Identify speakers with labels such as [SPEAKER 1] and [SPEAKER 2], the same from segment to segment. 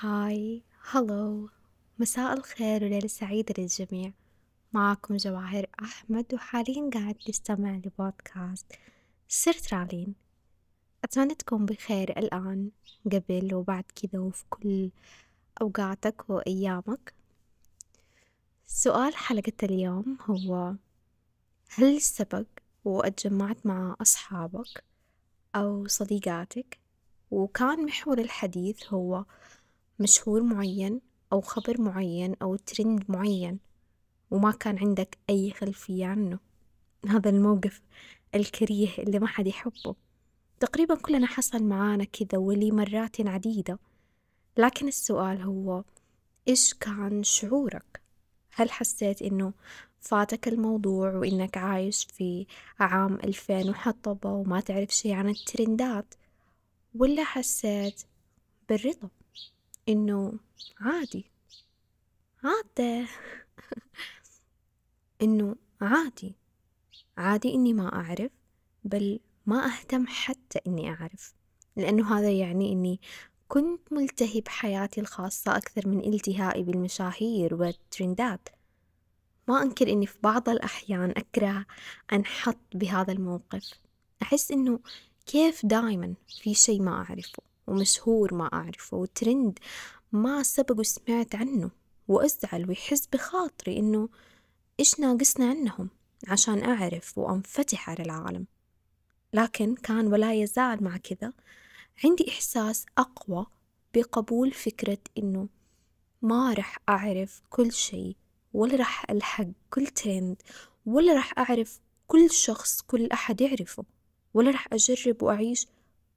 [SPEAKER 1] هاي هلو. مساء الخير وليلة سعيدة للجميع. معاكم جواهر أحمد وحاليا قاعد تستمع لبودكاست سيرترالين أتمنى تكون بخير الآن قبل وبعد كذا وفي كل أوقاتك وأيامك. سؤال حلقة اليوم هو هل سبق واتجمعت مع أصحابك أو صديقاتك؟ وكان محور الحديث هو مشهور معين أو خبر معين أو ترند معين وما كان عندك أي خلفية عنه. هذا الموقف الكريه اللي ما حد يحبه. تقريبا كلنا حصل معانا كذا ولي مرات عديدة. لكن السؤال هو إيش كان شعورك؟ هل حسيت إنه فاتك الموضوع وإنك عايش في عام ألفين وحطبة وما تعرف شي عن الترندات؟ ولا حسيت بالرضا؟ إنه عادي. عادة. إنه عادي. عادي إني ما أعرف بل ما أهتم حتى إني أعرف. لأنه هذا يعني إني كنت ملتهي بحياتي الخاصة أكثر من التهائي بالمشاهير والترندات. ما أنكر إني في بعض الأحيان أكره أنحط بهذا الموقف. أحس إنه كيف دايما في شي ما أعرفه. ومشهور ما أعرفه وترند ما سبق وسمعت عنه وأزعل ويحس بخاطري إنه إيش ناقصنا عنهم عشان أعرف وأنفتح على العالم. لكن كان ولا يزال مع كذا عندي إحساس أقوى بقبول فكرة إنه ما رح أعرف كل شيء ولا رح ألحق كل ترند ولا رح أعرف كل شخص كل أحد يعرفه ولا رح أجرب وأعيش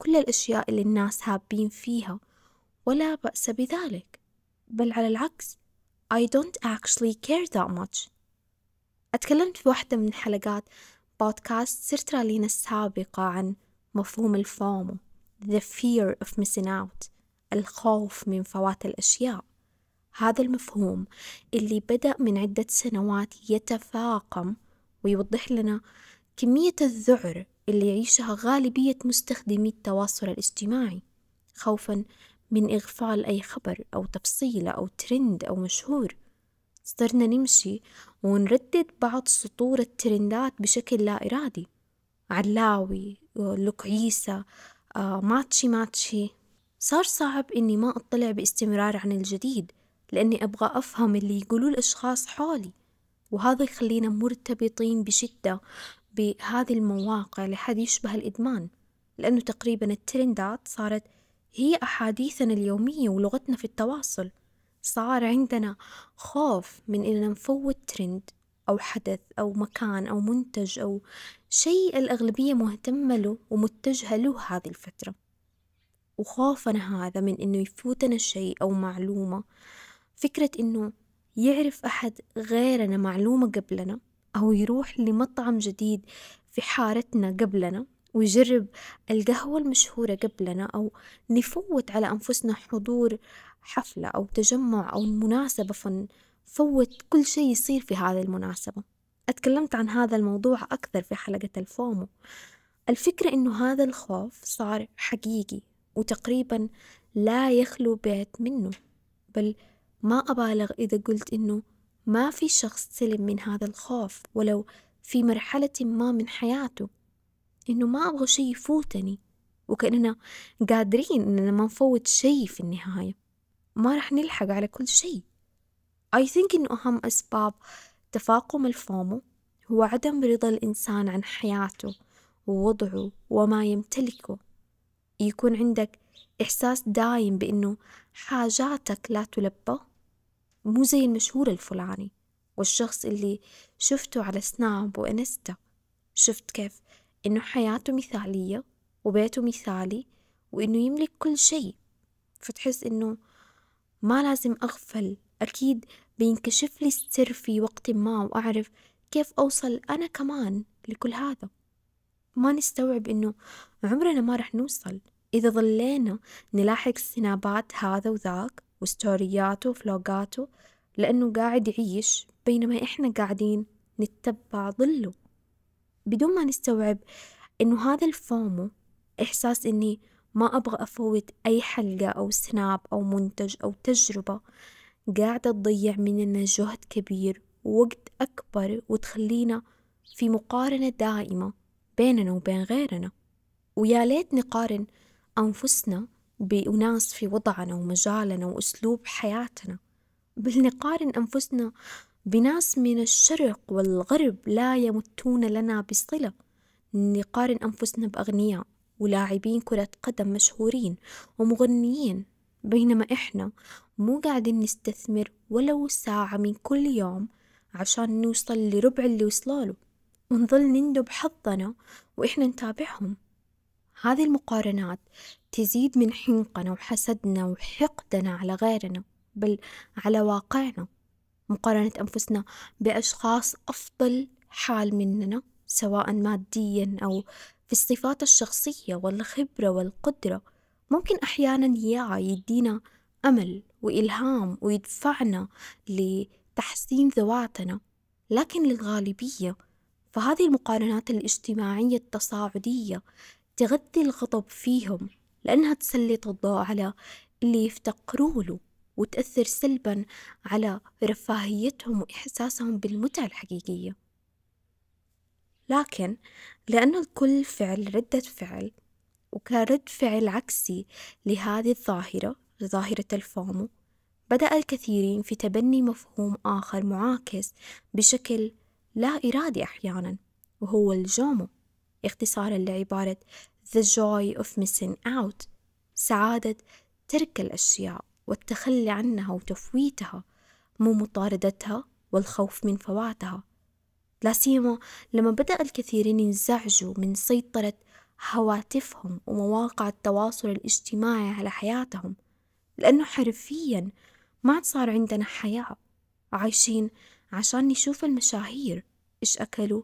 [SPEAKER 1] كل الأشياء اللي الناس هابين فيها ولا بأس بذلك. بل على العكس I don't actually care that much. أتكلمت في واحدة من حلقات بودكاست سيرترالين السابقة عن مفهوم الفومو The fear of missing out الخوف من فوات الأشياء. هذا المفهوم اللي بدأ من عدة سنوات يتفاقم ويوضح لنا كمية الذعر اللي يعيشها غالبية مستخدمي التواصل الاجتماعي خوفا من إغفال أي خبر أو تفصيلة أو ترند أو مشهور. صرنا نمشي ونردد بعض سطور الترندات بشكل لا إرادي. علاوي لوك عيسى آه، ماتشي ماتشي. صار صعب إني ما أطلع باستمرار عن الجديد لأني أبغى أفهم اللي يقولوه الأشخاص حولي. وهذا يخلينا مرتبطين بشدة بهذه المواقع لحد يشبه الإدمان لأنه تقريبا الترندات صارت هي أحاديثنا اليومية ولغتنا في التواصل. صار عندنا خوف من إننا نفوت ترند أو حدث أو مكان أو منتج أو شيء الأغلبية مهتمة له ومتجهة له هذه الفترة. وخوفنا هذا من إنه يفوتنا شيء أو معلومة. فكرة إنه يعرف أحد غيرنا معلومة قبلنا أو يروح لمطعم جديد في حارتنا قبلنا ويجرب القهوة المشهورة قبلنا أو نفوت على أنفسنا حضور حفلة أو تجمع أو مناسبة فنفوت كل شيء يصير في هذه المناسبة. أتكلمت عن هذا الموضوع أكثر في حلقة الفومو. الفكرة إنه هذا الخوف صار حقيقي وتقريبا لا يخلو بيت منه بل ما أبالغ إذا قلت إنه ما في شخص سلم من هذا الخوف ولو في مرحلة ما من حياته. إنه ما أبغى شي يفوتني وكأننا قادرين إننا ما نفوت شي في النهاية. ما رح نلحق على كل شي. I think إنه أهم أسباب تفاقم الفومو هو عدم رضا الإنسان عن حياته ووضعه وما يمتلكه. يكون عندك إحساس دايم بإنه حاجاتك لا تلبى. مو زي المشهور الفلاني والشخص اللي شفته على سناب وإنستا شفت كيف؟ إنه حياته مثالية وبيته مثالي وإنه يملك كل شيء. فتحس إنه ما لازم أغفل. أكيد بينكشف لي السر في وقت ما وأعرف كيف أوصل أنا كمان لكل هذا. ما نستوعب إنه عمرنا ما رح نوصل. إذا ظلينا نلاحق سنابات هذا وذاك وستورياته وفلوقاته لأنه قاعد يعيش بينما إحنا قاعدين نتبع ظله. بدون ما نستوعب إنه هذا الفومو إحساس إني ما أبغى أفوت أي حلقة أو سناب أو منتج أو تجربة قاعدة تضيع مننا جهد كبير ووقت أكبر وتخلينا في مقارنة دائمة بيننا وبين غيرنا. ويا ليت نقارن أنفسنا بأناس في وضعنا ومجالنا وأسلوب حياتنا. بل نقارن أنفسنا بناس من الشرق والغرب لا يمتون لنا بصلة. نقارن أنفسنا بأغنياء ولاعبين كرة قدم مشهورين ومغنيين بينما إحنا مو قاعدين نستثمر ولو ساعة من كل يوم عشان نوصل لربع اللي وصلوله ونظل نندب حظنا وإحنا نتابعهم. هذه المقارنات تزيد من حنقنا وحسدنا وحقدنا على غيرنا بل على واقعنا. مقارنة أنفسنا بأشخاص أفضل حال مننا سواء ماديا أو في الصفات الشخصية والخبرة والقدرة. ممكن أحيانا يا يدينا أمل وإلهام ويدفعنا لتحسين ذواتنا لكن للغالبية فهذه المقارنات الاجتماعية التصاعدية تغذي الغضب فيهم. لأنها تسلط الضوء على اللي يفتقروا له وتأثر سلبا على رفاهيتهم وإحساسهم بالمتعة الحقيقية. لكن لأن الكل فعل ردة فعل وكرد فعل عكسي لهذه الظاهرة ظاهرة الفومو بدأ الكثيرين في تبني مفهوم آخر معاكس بشكل لا إرادي أحيانا وهو الجومو اختصارا لعبارة the joy of missing out. سعادة ترك الأشياء والتخلي عنها وتفويتها مو مطاردتها والخوف من فواتها. لا سيما لما بدأ الكثيرين ينزعجوا من سيطرة هواتفهم ومواقع التواصل الاجتماعي على حياتهم لأنه حرفيا ما عاد صار عندنا حياة. عايشين عشان نشوف المشاهير إيش أكلوا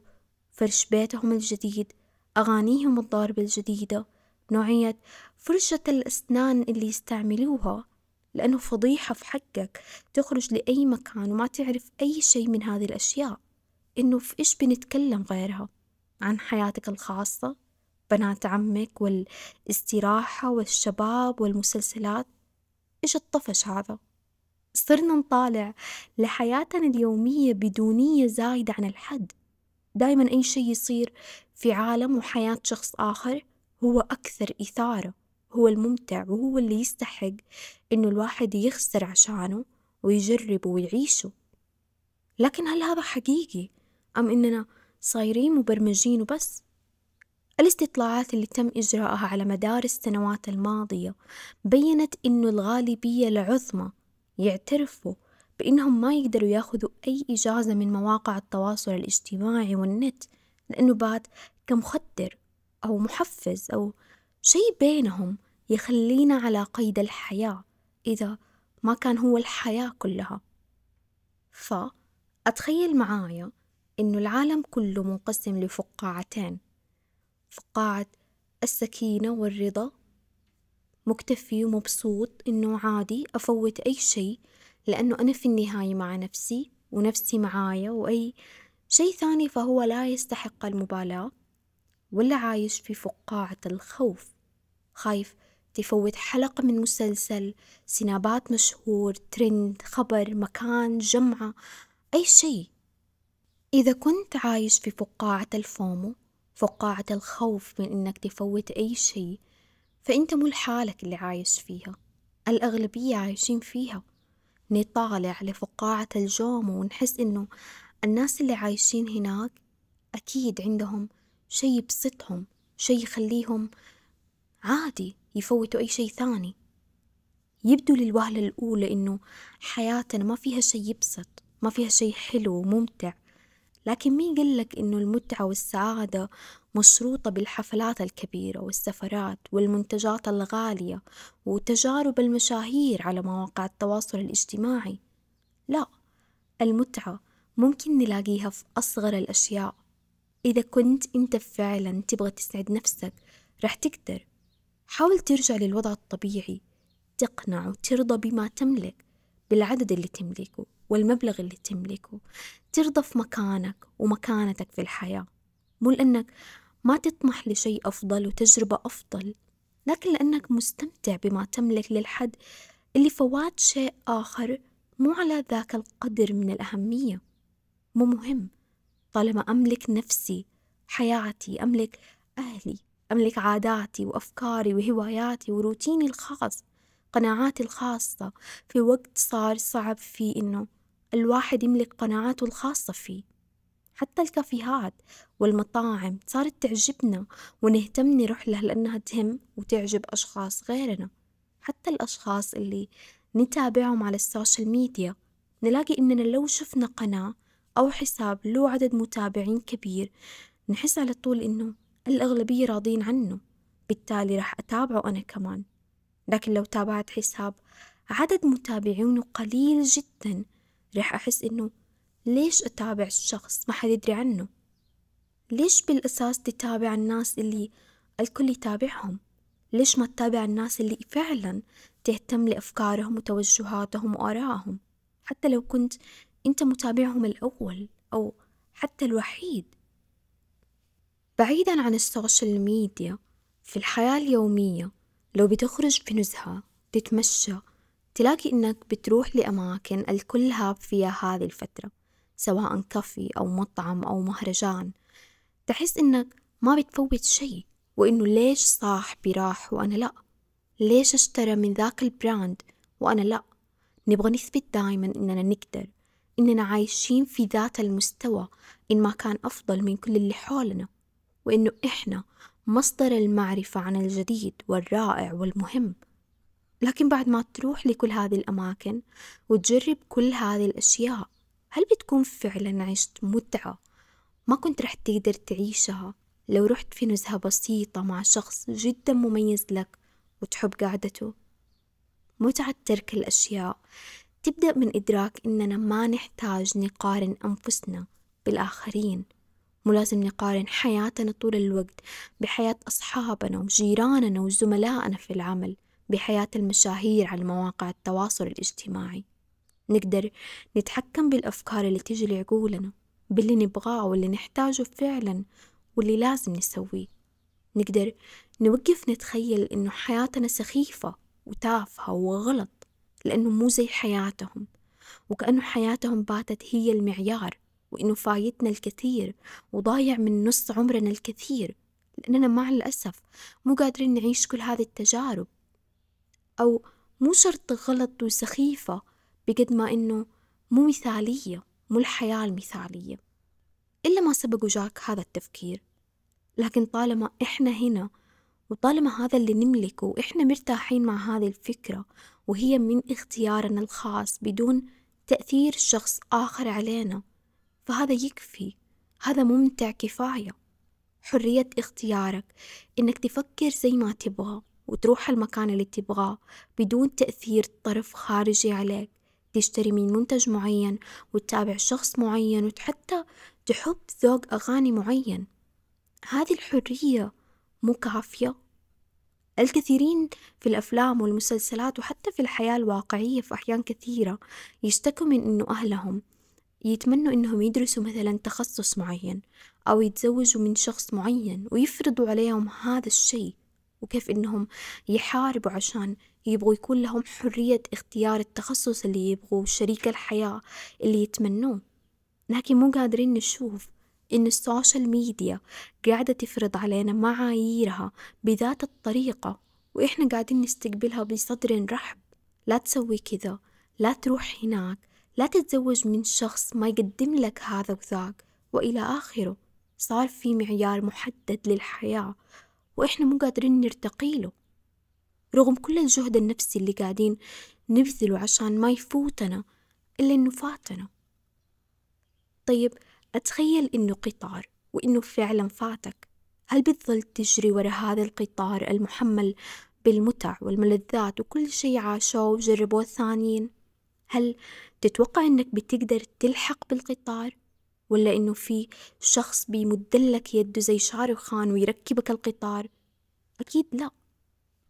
[SPEAKER 1] فرش بيتهم الجديد أغانيهم الضاربة الجديدة. نوعية فرشة الأسنان اللي يستعملوها لأنه فضيحة في حقك تخرج لأي مكان وما تعرف أي شيء من هذه الأشياء. إنه في إيش بنتكلم غيرها؟ عن حياتك الخاصة بنات عمك والاستراحة والشباب والمسلسلات. إيش الطفش هذا؟ صرنا نطالع لحياتنا اليومية بدونية زايدة عن الحد. دايما أي شيء يصير في عالم وحياة شخص آخر هو أكثر إثارة هو الممتع وهو اللي يستحق إنه الواحد يخسر عشانه ويجربه ويعيشه لكن هل هذا حقيقي أم إننا صايرين مبرمجين وبس؟ الاستطلاعات اللي تم إجراءها على مدار السنوات الماضية بينت إنه الغالبية العظمى يعترفوا بإنهم ما يقدروا ياخذوا أي إجازة من مواقع التواصل الاجتماعي والنت لأنه بعد كمخدر أو محفز أو شيء بينهم يخلينا على قيد الحياة إذا ما كان هو الحياة كلها. فأتخيل معايا إنه العالم كله منقسم لفقاعتين. فقاعة السكينة والرضا مكتفي ومبسوط إنه عادي أفوت أي شيء لأنه أنا في النهاية مع نفسي ونفسي معايا وأي شيء ثاني فهو لا يستحق المبالاة؟ ولا عايش في فقاعة الخوف؟ خايف تفوت حلقة من مسلسل سنابات مشهور ترند خبر مكان جمعة أي شيء. إذا كنت عايش في فقاعة الفومو فقاعة الخوف من إنك تفوت أي شيء فأنت مو لحالك اللي عايش فيها. الأغلبية عايشين فيها. نطالع لفقاعة الجومو ونحس إنه الناس اللي عايشين هناك أكيد عندهم شي يبسطهم شي يخليهم عادي يفوتوا أي شي ثاني. يبدو للوهلة الأولى إنه حياتنا ما فيها شي يبسط ما فيها شي حلو وممتع. لكن مين قلك إنه المتعة والسعادة مشروطة بالحفلات الكبيرة والسفرات والمنتجات الغالية وتجارب المشاهير على مواقع التواصل الاجتماعي؟ لا المتعة ممكن نلاقيها في أصغر الأشياء. إذا كنت أنت فعلا تبغى تسعد نفسك رح تقدر. حاول ترجع للوضع الطبيعي تقنع وترضى بما تملك بالعدد اللي تملكه والمبلغ اللي تملكه. ترضى في مكانك ومكانتك في الحياة. مو لأنك ما تطمح لشيء أفضل وتجربة أفضل لكن لأنك مستمتع بما تملك للحد اللي فوات شيء آخر مو على ذاك القدر من الأهمية. مو مهم. طالما أملك نفسي حياتي أملك أهلي أملك عاداتي وأفكاري وهواياتي وروتيني الخاص قناعاتي الخاصة في وقت صار صعب فيه إنه الواحد يملك قناعاته الخاصة فيه. حتى الكافيهات والمطاعم صارت تعجبنا ونهتم نروح لها لأنها تهم وتعجب أشخاص غيرنا. حتى الأشخاص اللي نتابعهم على السوشيال ميديا نلاقي إننا لو شفنا قناة أو حساب له عدد متابعين كبير. نحس على طول إنه الأغلبية راضين عنه بالتالي راح أتابعه أنا كمان. لكن لو تابعت حساب عدد متابعينه قليل جدا راح أحس إنه ليش أتابع الشخص ما حد يدري عنه؟ ليش بالأساس تتابع الناس اللي الكل يتابعهم؟ ليش ما تتابع الناس اللي فعلا تهتم لأفكارهم وتوجهاتهم وآرائهم؟ حتى لو كنت أنت متابعهم الأول أو حتى الوحيد. بعيدا عن ال social media في الحياة اليومية لو بتخرج في نزهة تتمشى تلاقي إنك بتروح لأماكن الكل hype فيها هذه الفترة سواء كافي أو مطعم أو مهرجان. تحس إنك ما بتفوت شي وإنه ليش صاحبي راح وأنا لأ؟ ليش اشترى من ذاك ال brand وأنا لأ؟ نبغى نثبت دايما إننا نقدر. إننا عايشين في ذات المستوى إن ما كان أفضل من كل اللي حولنا وإنه إحنا مصدر المعرفة عن الجديد والرائع والمهم. لكن بعد ما تروح لكل هذه الأماكن وتجرب كل هذه الأشياء هل بتكون فعلا عشت متعة ما كنت رح تقدر تعيشها لو رحت في نزهة بسيطة مع شخص جدا مميز لك وتحب قعدته؟ متعة ترك الأشياء تبدأ من إدراك إننا ما نحتاج نقارن أنفسنا بالآخرين. مو لازم نقارن حياتنا طول الوقت بحياة أصحابنا وجيراننا وزملائنا في العمل بحياة المشاهير على مواقع التواصل الاجتماعي. نقدر نتحكم بالأفكار اللي تجي لعقولنا باللي نبغاه واللي نحتاجه فعلا واللي لازم نسويه. نقدر نوقف نتخيل إنه حياتنا سخيفة وتافهة وغلط لأنه مو زي حياتهم. وكأنه حياتهم باتت هي المعيار وإنه فايتنا الكثير وضايع من نص عمرنا الكثير. لأننا مع الأسف مو قادرين نعيش كل هذه التجارب. أو مو شرط غلط وسخيفة بقد ما إنه مو مثالية مو الحياة المثالية. إلا ما سبق وجاك هذا التفكير. لكن طالما إحنا هنا وطالما هذا اللي نملكه وإحنا مرتاحين مع هذه الفكرة وهي من اختيارنا الخاص بدون تأثير شخص آخر علينا. فهذا يكفي. هذا ممتع كفاية. حرية اختيارك. إنك تفكر زي ما تبغى وتروح المكان اللي تبغاه بدون تأثير طرف خارجي عليك. تشتري من منتج معين وتتابع شخص معين وحتى تحب ذوق أغاني معين. هذه الحرية مو كافية. الكثيرين في الأفلام والمسلسلات وحتى في الحياة الواقعية في أحيان كثيرة يشتكوا من إنه أهلهم يتمنوا إنهم يدرسوا مثلا تخصص معين أو يتزوجوا من شخص معين ويفرضوا عليهم هذا الشيء وكيف إنهم يحاربوا عشان يبغوا يكون لهم حرية اختيار التخصص اللي يبغوا شريك الحياة اللي يتمنوه. لكن مو قادرين نشوف إن السوشيال ميديا قاعدة تفرض علينا معاييرها بذات الطريقة وإحنا قاعدين نستقبلها بصدر رحب. لا تسوي كذا لا تروح هناك لا تتزوج من شخص ما يقدم لك هذا وذاك. وإلى آخره صار في معيار محدد للحياة وإحنا مو قادرين نرتقي له. رغم كل الجهد النفسي اللي قاعدين نبذله عشان ما يفوتنا إلا إنه فاتنا. طيب أتخيل إنه قطار وإنه فعلا فاتك. هل بتظل تجري ورا هذا القطار المحمل بالمتع والملذات وكل شي عاشوه وجربوه الثانيين؟ هل تتوقع إنك بتقدر تلحق بالقطار؟ ولا إنه في شخص بيمدلك يده زي شاروخ خان ويركبك القطار؟ أكيد لا.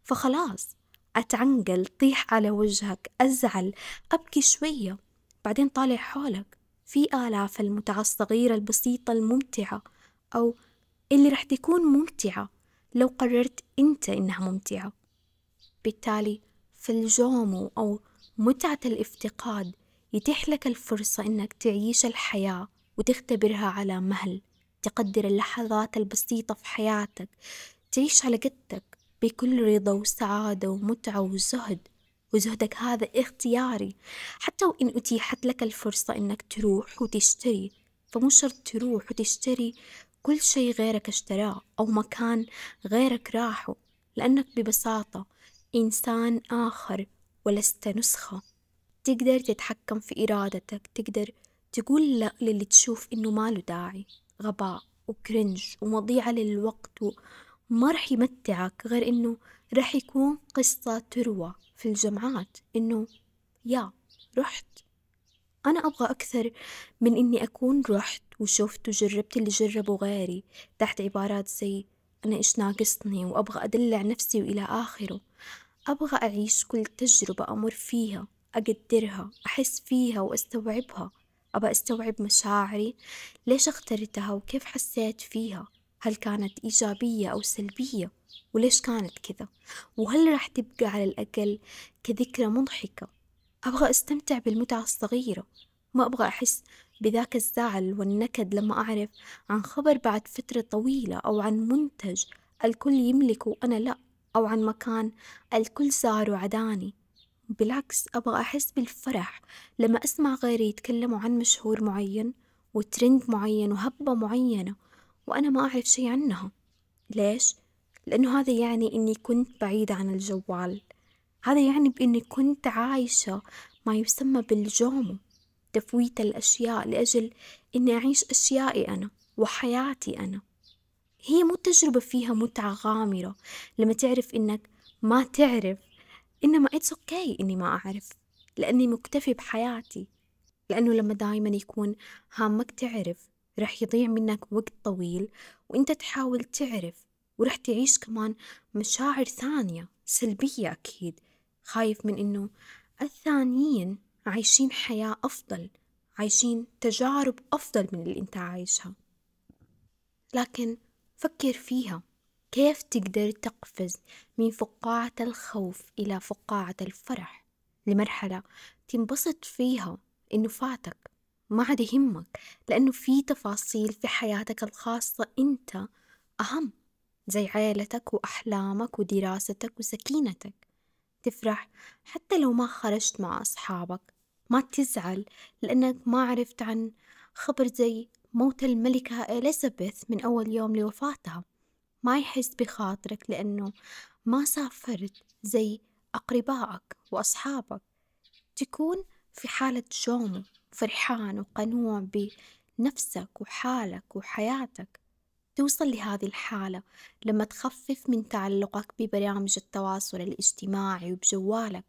[SPEAKER 1] فخلاص أتعنقل طيح على وجهك أزعل أبكي شوية بعدين طالع حولك. في آلاف المتعة الصغيرة البسيطة الممتعة أو اللي رح تكون ممتعة لو قررت أنت إنها ممتعة. بالتالي في الجومو أو متعة الافتقاد يتيح لك الفرصة إنك تعيش الحياة وتختبرها على مهل تقدر اللحظات البسيطة في حياتك تعيش على قدك بكل رضا وسعادة ومتعة وزهد. وزهدك هذا اختياري. حتى وإن أتيحت لك الفرصة إنك تروح وتشتري فمو شرط تروح وتشتري كل شي غيرك اشتراه أو مكان غيرك راحه لأنك ببساطة إنسان آخر ولست نسخة. تقدر تتحكم في إرادتك تقدر تقول لا للي تشوف إنه ما له داعي. غباء وكرنج ومضيعة للوقت وما رح يمتعك غير إنه رح يكون قصة تروى. في الجامعات إنه يا رحت. أنا أبغى أكثر من إني أكون رحت وشفت وجربت اللي جربوا غيري تحت عبارات زي أنا إيش ناقصني وأبغى أدلع نفسي وإلى آخره. أبغى أعيش كل تجربة أمر فيها أقدرها أحس فيها وأستوعبها. أبغى أستوعب مشاعري ليش اخترتها وكيف حسيت فيها؟ هل كانت إيجابية أو سلبية؟ وليش كانت كذا؟ وهل راح تبقى على الأقل كذكرى مضحكة؟ أبغى أستمتع بالمتعة الصغيرة. ما أبغى أحس بذاك الزعل والنكد لما أعرف عن خبر بعد فترة طويلة أو عن منتج الكل يملكه وأنا لأ أو عن مكان الكل زاره عداني. بالعكس أبغى أحس بالفرح لما أسمع غيري يتكلموا عن مشهور معين وترند معين وهبة معينة وأنا ما أعرف شي عنها. ليش؟ لأنه هذا يعني إني كنت بعيدة عن الجوال. هذا يعني بإني كنت عايشة ما يسمى بال JOMO تفويت الأشياء لأجل إني أعيش أشيائي أنا وحياتي أنا. هي مو تجربة فيها متعة غامرة لما تعرف إنك ما تعرف إنما it's okay إني ما أعرف لأني مكتفي بحياتي. لأنه لما دايما يكون هامك تعرف رح يضيع منك وقت طويل وإنت تحاول تعرف ورح تعيش كمان مشاعر ثانية سلبية أكيد. خايف من إنه الثانيين عايشين حياة أفضل عايشين تجارب أفضل من اللي أنت عايشها. لكن فكر فيها كيف تقدر تقفز من فقاعة الخوف إلى فقاعة الفرح؟ لمرحلة تنبسط فيها إنه فاتك ما عاد يهمك لأنه في تفاصيل في حياتك الخاصة أنت أهم. زي عيلتك وأحلامك ودراستك وسكينتك. تفرح حتى لو ما خرجت مع أصحابك. ما تزعل لأنك ما عرفت عن خبر زي موت الملكة إليزابيث من أول يوم لوفاتها. ما يحس بخاطرك لأنه ما سافرت زي أقربائك وأصحابك. تكون في حالة جوم فرحان وقنوع بنفسك وحالك وحياتك. توصل لهذه الحالة لما تخفف من تعلقك ببرامج التواصل الاجتماعي وبجوالك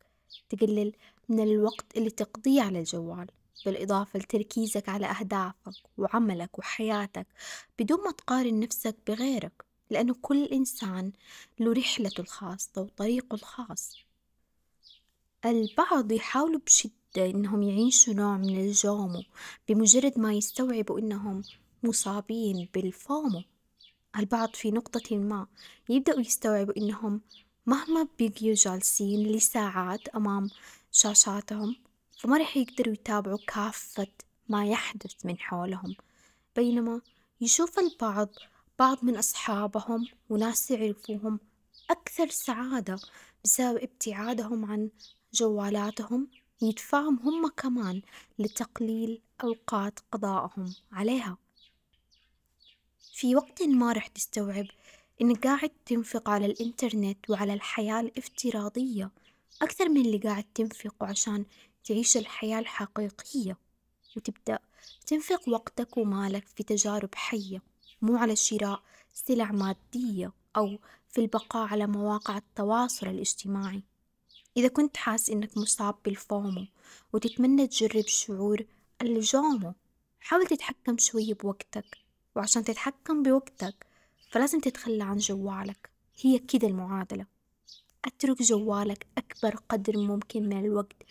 [SPEAKER 1] تقلل من الوقت اللي تقضيه على الجوال بالإضافة لتركيزك على أهدافك وعملك وحياتك بدون ما تقارن نفسك بغيرك لأنه كل إنسان له رحلته الخاصة وطريقه الخاص. البعض يحاولوا بشدة إنهم يعيشوا نوع من الجومو بمجرد ما يستوعبوا إنهم مصابين بالفومو. البعض في نقطة ما يبدأوا يستوعبوا إنهم مهما بيجيوا جالسين لساعات أمام شاشاتهم فما رح يقدروا يتابعوا كافة ما يحدث من حولهم. بينما يشوف البعض بعض من أصحابهم وناس يعرفوهم أكثر سعادة بسبب ابتعادهم عن جوالاتهم يدفعهم هم كمان لتقليل أوقات قضائهم عليها. في وقت ما رح تستوعب إنك قاعد تنفق على الإنترنت وعلى الحياة الافتراضية أكثر من اللي قاعد تنفقه عشان تعيش الحياة الحقيقية. وتبدأ تنفق وقتك ومالك في تجارب حية مو على شراء سلع مادية أو في البقاء على مواقع التواصل الاجتماعي. إذا كنت حاس إنك مصاب بالفومو وتتمنى تجرب شعور الجومو حاول تتحكم شوي بوقتك. وعشان تتحكم بوقتك فلازم تتخلى عن جوالك. هي كده المعادلة. أترك جوالك أكبر قدر ممكن من الوقت.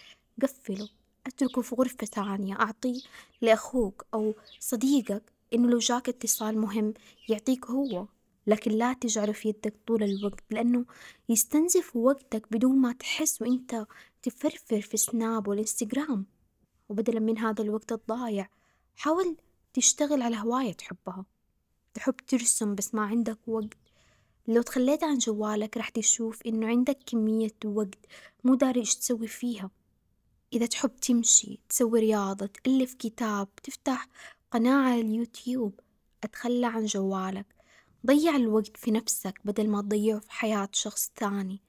[SPEAKER 1] قفله. أتركه في غرفة ثانية. أعطيه لأخوك أو صديقك إنه لو جاك اتصال مهم يعطيك هو. لكن لا تجعله في يدك طول الوقت لأنه يستنزف وقتك بدون ما تحس وإنت تفرفر في سناب والإنستغرام. وبدلا من هذا الوقت الضايع حاول تشتغل على هواية تحبها. تحب ترسم بس ما عندك وقت. لو تخليت عن جوالك راح تشوف إنه عندك كمية وقت مو داري إيش تسوي فيها. إذا تحب تمشي تسوي رياضة تألف كتاب تفتح قناة على اليوتيوب أتخلى عن جوالك. ضيع الوقت في نفسك بدل ما تضيعه في حياة شخص ثاني.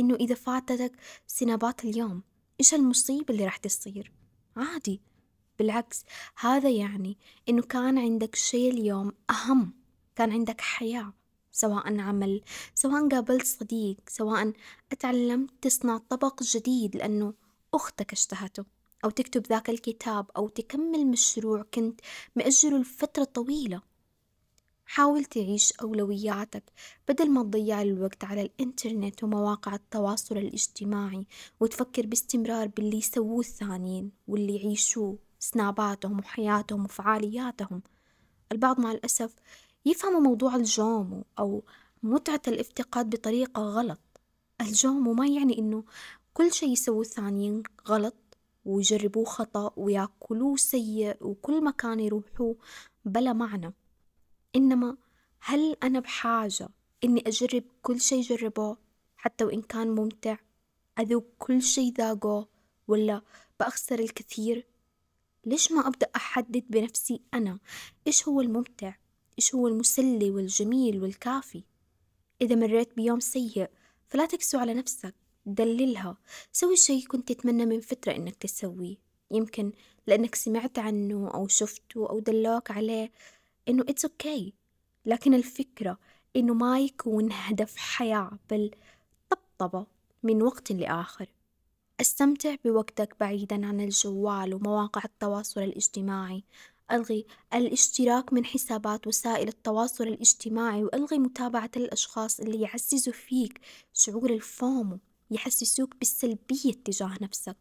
[SPEAKER 1] إنه إذا فاتتك سنابات اليوم إيش المصيبة اللي راح تصير؟ عادي. بالعكس هذا يعني إنه كان عندك شيء اليوم أهم كان عندك حياة سواء عمل سواء قابلت صديق سواء اتعلمت تصنع طبق جديد لأنه أختك اشتهته أو تكتب ذاك الكتاب أو تكمل مشروع كنت مأجله لفترة طويلة. حاول تعيش أولوياتك بدل ما تضيع الوقت على الإنترنت ومواقع التواصل الاجتماعي وتفكر باستمرار باللي يسووه الثانيين واللي يعيشوه. سناباتهم وحياتهم وفعالياتهم. البعض مع الأسف يفهموا موضوع الجومو أو متعة الافتقاد بطريقة غلط. الجومو ما يعني إنه كل شي يسووه الثانيين غلط ويجربوه خطأ ويأكلوه سيء وكل مكان يروحوه بلا معنى. إنما هل أنا بحاجة إني أجرب كل شي جربوه حتى وإن كان ممتع؟ أذوق كل شي ذاقوه ولا بأخسر الكثير؟ ليش ما أبدأ أحدد بنفسي أنا؟ إيش هو الممتع؟ إيش هو المسلي والجميل والكافي؟ إذا مريت بيوم سيء فلا تكسو على نفسك دللها. سوي شي كنت تتمنى من فترة إنك تسويه. يمكن لأنك سمعت عنه أو شفته أو دلوك عليه إنه it's okay. لكن الفكرة إنه ما يكون هدف حياة بل طبطبة من وقت لآخر. أستمتع بوقتك بعيدا عن الجوال ومواقع التواصل الاجتماعي. ألغي الاشتراك من حسابات وسائل التواصل الاجتماعي وألغي متابعة الأشخاص اللي يعززوا فيك شعور الفومو يحسسوك بالسلبية تجاه نفسك.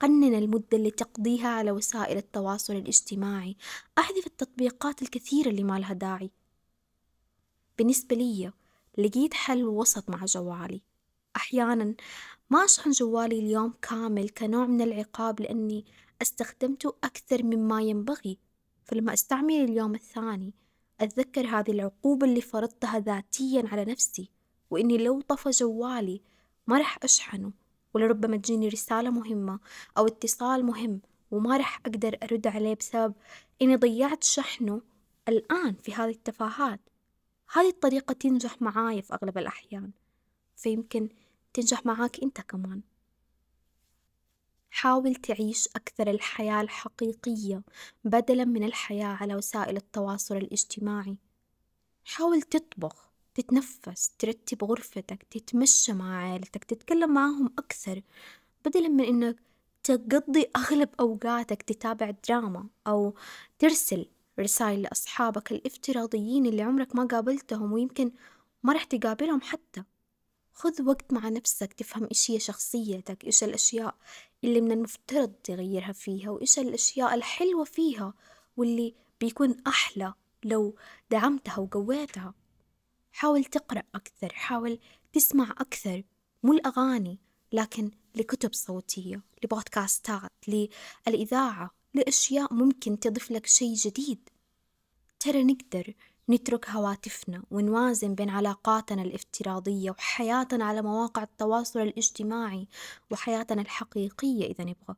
[SPEAKER 1] قنن المدة اللي تقضيها على وسائل التواصل الاجتماعي. أحذف التطبيقات الكثيرة اللي ما لها داعي. بالنسبة لي لقيت حل وسط مع جوالي. أحيانا ما أشحن جوالي اليوم كامل كنوع من العقاب لأني استخدمته أكثر مما ينبغي فلما أستعمل اليوم الثاني أتذكر هذه العقوبة اللي فرضتها ذاتيا على نفسي وإني لو طفى جوالي ما رح أشحنه ولربما تجيني رسالة مهمة أو اتصال مهم وما رح أقدر أرد عليه بسبب إني ضيعت شحنه الآن في هذه التفاهات. هذه الطريقة تنجح معاي في أغلب الأحيان فيمكن تنجح معاك أنت كمان. حاول تعيش أكثر الحياة الحقيقية بدلا من الحياة على وسائل التواصل الاجتماعي. حاول تطبخ تتنفس ترتب غرفتك تتمشى مع عائلتك تتكلم معهم أكثر بدلا من إنك تقضي أغلب أوقاتك تتابع دراما أو ترسل رسائل لأصحابك الإفتراضيين اللي عمرك ما قابلتهم ويمكن ما رح تقابلهم حتى. خذ وقت مع نفسك تفهم إيش هي شخصيتك إيش الأشياء اللي من المفترض تغيرها فيها وإيش الأشياء الحلوة فيها واللي بيكون أحلى لو دعمتها وقويتها. حاول تقرأ أكثر حاول تسمع أكثر مو الأغاني لكن لكتب صوتية لبودكاستات للإذاعة لأشياء ممكن تضيف لك شيء جديد. ترى نقدر نترك هواتفنا ونوازن بين علاقاتنا الافتراضية وحياتنا على مواقع التواصل الاجتماعي وحياتنا الحقيقية إذا نبغى.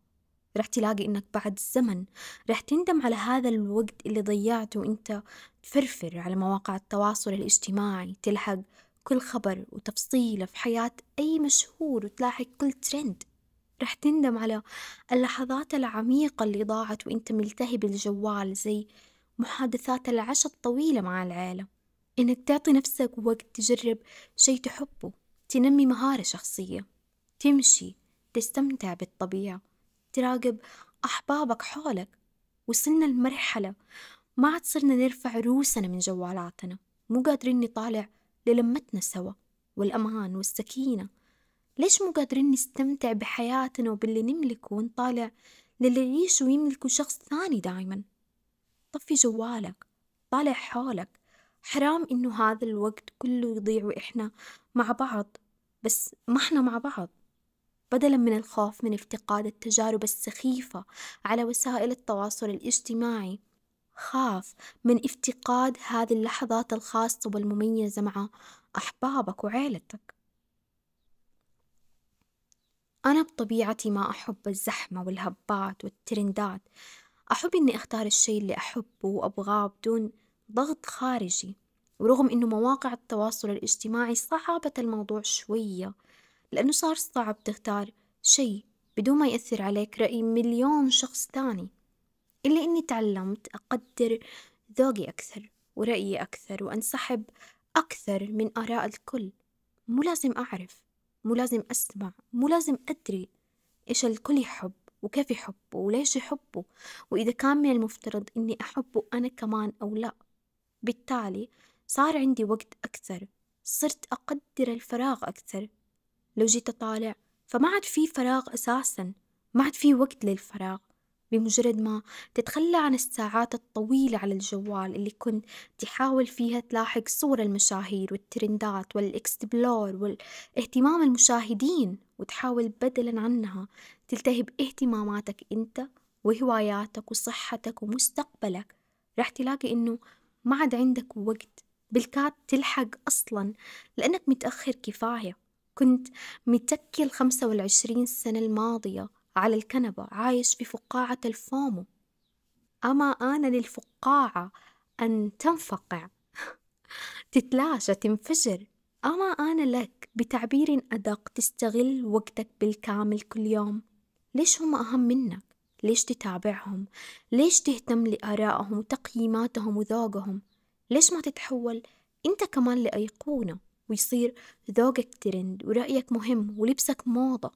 [SPEAKER 1] رح تلاقي إنك بعد الزمن رح تندم على هذا الوقت اللي ضيعته وإنت تفرفر على مواقع التواصل الاجتماعي تلحق كل خبر وتفصيلة في حياة أي مشهور وتلاحق كل ترند رح تندم على اللحظات العميقة اللي ضاعت وإنت ملتهي بالجوال زي محادثات العشاء الطويلة مع العيلة إنك تعطي نفسك وقت تجرب شي تحبه تنمي مهارة شخصية تمشي تستمتع بالطبيعة تراقب أحبابك حولك. وصلنا لمرحلة ما عاد صرنا نرفع روسنا من جوالاتنا مو قادرين نطالع للمتنا سوا والأمان والسكينة. ليش مو قادرين نستمتع بحياتنا وباللي نملكه ونطالع للي يعيش ويملكوا شخص ثاني دايما؟ طفي جوالك طالع حولك. حرام إنه هذا الوقت كله يضيع وإحنا مع بعض. بس ما إحنا مع بعض. بدلا من الخوف من افتقاد التجارب السخيفة على وسائل التواصل الاجتماعي. خاف من افتقاد هذه اللحظات الخاصة والمميزة مع أحبابك وعيلتك. أنا بطبيعتي ما أحب الزحمة والهبات والترندات. أحب إني أختار الشيء اللي أحبه وأبغاه بدون ضغط خارجي ورغم إنه مواقع التواصل الاجتماعي صعبت الموضوع شوية لأنه صار صعب تختار شيء بدون ما يأثر عليك رأي مليون شخص تاني إلا إني تعلمت أقدر ذوقي أكثر ورأيي أكثر وأنسحب أكثر من آراء الكل. مو لازم أعرف مو لازم أسمع مو لازم أدري إيش الكل يحب. وكيف يحبه وليش يحبه؟ وإذا كان من المفترض إني أحبه أنا كمان أو لا. بالتالي صار عندي وقت أكثر صرت أقدر الفراغ أكثر. لو جيت أطالع فما عاد في فراغ أساسا ما عاد في وقت للفراغ. بمجرد ما تتخلى عن الساعات الطويلة على الجوال اللي كنت تحاول فيها تلاحق صور المشاهير والترندات والإكسبلور والاهتمام المشاهدين وتحاول بدلا عنها تلتهي باهتماماتك أنت وهواياتك وصحتك ومستقبلك. راح تلاقي إنه ما عاد عندك وقت بالكاد تلحق أصلا لأنك متأخر كفاية. كنت متكي الخمسة والعشرين سنة الماضية على الكنبة عايش في فقاعة الفومو. أما آن للفقاعة أن تنفقع تتلاشى تنفجر. أما آن لك بتعبير أدق تستغل وقتك بالكامل كل يوم. ليش هم أهم منك؟ ليش تتابعهم؟ ليش تهتم لآرائهم وتقييماتهم وذوقهم؟ ليش ما تتحول أنت كمان لأيقونة ويصير ذوقك ترند ورأيك مهم ولبسك موضة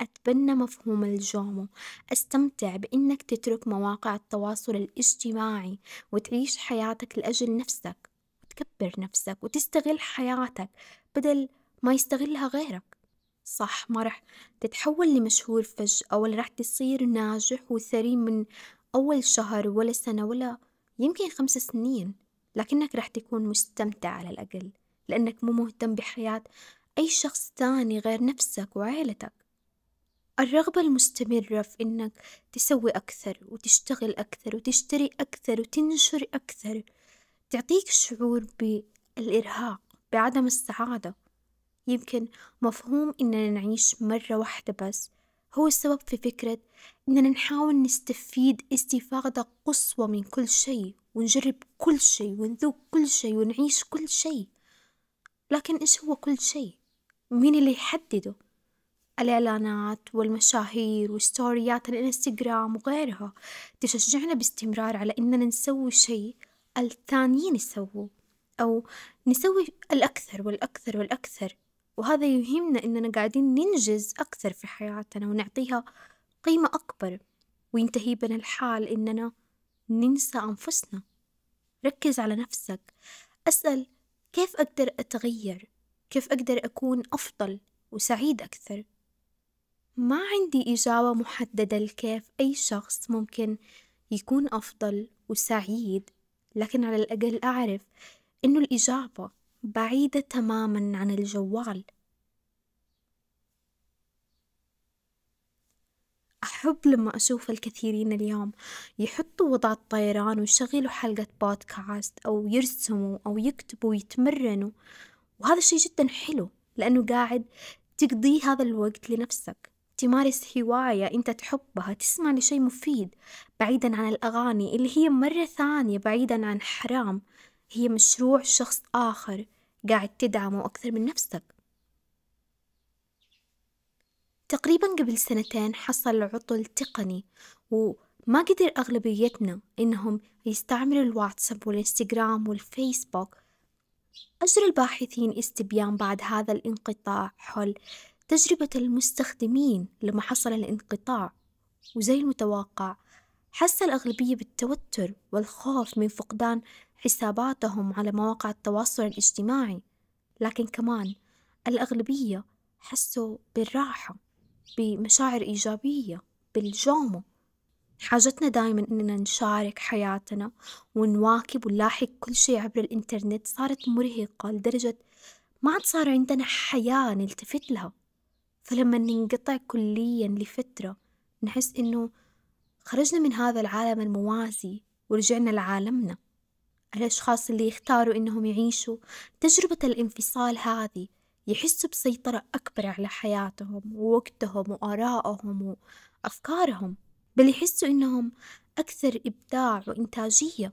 [SPEAKER 1] أتبنى مفهوم الجومو أستمتع بإنك تترك مواقع التواصل الاجتماعي وتعيش حياتك لأجل نفسك وتكبر نفسك وتستغل حياتك بدل ما يستغلها غيرك صح ما رح تتحول لمشهور فجأة ولا رح تصير ناجح وثري من أول شهر ولا سنة ولا يمكن خمس سنين. لكنك رح تكون مستمتع على الأقل لأنك مو مهتم بحياة أي شخص تاني غير نفسك وعيلتك. الرغبة المستمرة في إنك تسوي أكثر وتشتغل أكثر وتشتري أكثر وتنشر أكثر تعطيك شعور بالإرهاق بعدم السعادة. يمكن مفهوم إننا نعيش مرة واحدة بس هو السبب في فكرة إننا نحاول نستفيد استفادة قصوى من كل شيء ونجرب كل شيء ونذوق كل شيء ونعيش كل شيء لكن إيش هو كل شيء؟ مين اللي يحدده؟ الإعلانات والمشاهير وستوريات الإنستغرام وغيرها تشجعنا باستمرار على إننا نسوي شيء الثانيين يسووه أو نسوي الأكثر والأكثر والأكثر وهذا يهمنا إننا قاعدين ننجز أكثر في حياتنا ونعطيها قيمة أكبر. وينتهي بنا الحال إننا ننسى أنفسنا. ركز على نفسك. أسأل كيف أقدر أتغير؟ كيف أقدر أكون أفضل وسعيد أكثر؟ ما عندي إجابة محددة لكيف أي شخص ممكن يكون أفضل وسعيد لكن على الأقل أعرف إنه الإجابة بعيدة تماما عن الجوال. أحب لما أشوف الكثيرين اليوم يحطوا وضع الطيران ويشغلوا حلقة بودكاست أو يرسموا أو يكتبوا ويتمرنوا. وهذا الشي جدا حلو لأنه قاعد تقضي هذا الوقت لنفسك. تمارس هواية أنت تحبها تسمع لشي مفيد بعيدا عن الأغاني اللي هي مرة ثانية بعيدا عن حرام. هي مشروع شخص آخر. قاعد تدعمه أكثر من نفسك. تقريبا قبل سنتين حصل عطل تقني وما قدر أغلبيتنا إنهم يستعملوا الواتساب والإنستغرام والفيسبوك. أجرى الباحثين استبيان بعد هذا الانقطاع حول تجربة المستخدمين لما حصل الانقطاع. وزي المتوقع حس الأغلبية بالتوتر والخوف من فقدان حساباتهم على مواقع التواصل الاجتماعي. لكن كمان الأغلبية حسوا بالراحة بمشاعر إيجابية بالجومو. حاجتنا دائما إننا نشارك حياتنا ونواكب ونلاحق كل شيء عبر الإنترنت صارت مرهقة لدرجة ما عاد صار عندنا حياة نلتفت لها. فلما ننقطع كليا لفترة نحس إنه خرجنا من هذا العالم الموازي ورجعنا لعالمنا. الأشخاص اللي يختاروا إنهم يعيشوا. تجربة الانفصال هذه يحسوا بسيطرة أكبر على حياتهم ووقتهم وآرائهم وأفكارهم بل يحسوا إنهم أكثر إبداع وإنتاجية.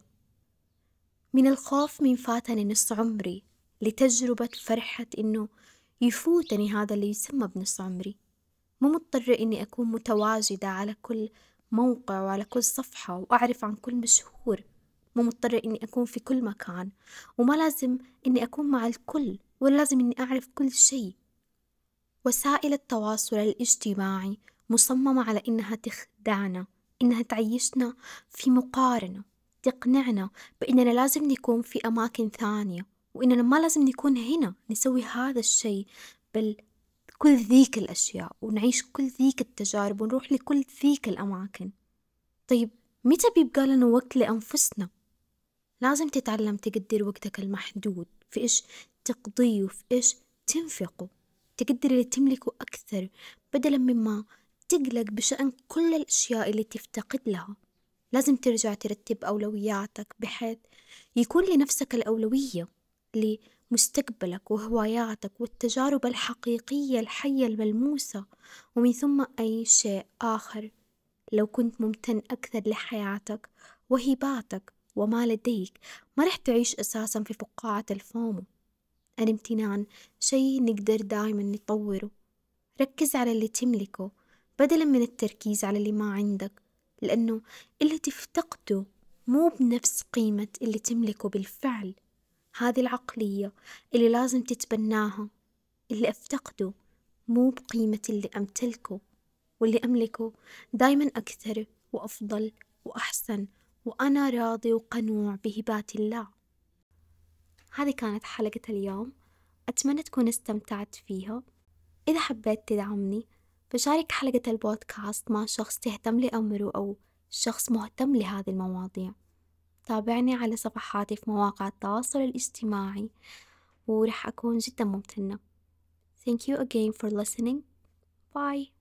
[SPEAKER 1] من الخوف من فاتني نص عمري لتجربة فرحة إنه يفوتني هذا اللي يسمى بنص عمري. مو مضطرة إني أكون متواجدة على كل موقع وعلى كل صفحة وأعرف عن كل مشهور. مو مضطرة إني أكون في كل مكان وما لازم إني أكون مع الكل ولا لازم إني أعرف كل شيء وسائل التواصل الاجتماعي مصممة على إنها تخدعنا إنها تعيشنا في مقارنة تقنعنا بإننا لازم نكون في أماكن ثانية وإننا ما لازم نكون هنا نسوي هذا الشيء بل كل ذيك الأشياء ونعيش كل ذيك التجارب ونروح لكل ذيك الأماكن طيب متى بيبقى لنا وقت لأنفسنا؟ لازم تتعلم تقدر وقتك المحدود في إيش تقضيه وفي إيش تنفقه. تقدر اللي تملكه أكثر بدلا مما تقلق بشأن كل الأشياء اللي تفتقد لها. لازم ترجع ترتب أولوياتك بحيث يكون لنفسك الأولوية لمستقبلك وهواياتك والتجارب الحقيقية الحية الملموسة ومن ثم أي شيء آخر لو كنت ممتن أكثر لحياتك وهباتك. وما لديك. ما رح تعيش أساسا في فقاعة الفومو. الامتنان شيء نقدر دايما نطوره. ركز على اللي تملكه بدلا من التركيز على اللي ما عندك لأنه اللي تفتقده مو بنفس قيمة اللي تملكه بالفعل. هذه العقلية اللي لازم تتبناها. اللي أفتقده مو بقيمة اللي أمتلكه واللي أملكه دايما أكثر وأفضل وأحسن. وأنا راضي وقنوع بهبات الله. هذه كانت حلقة اليوم. أتمنى تكون استمتعت فيها. إذا حبيت تدعمني فشارك حلقة البودكاست مع شخص تهتم لأمره أو شخص مهتم لهذه المواضيع. تابعني على صفحاتي في مواقع التواصل الاجتماعي ورح أكون جدا ممتنة. Thank you again for listening. Bye.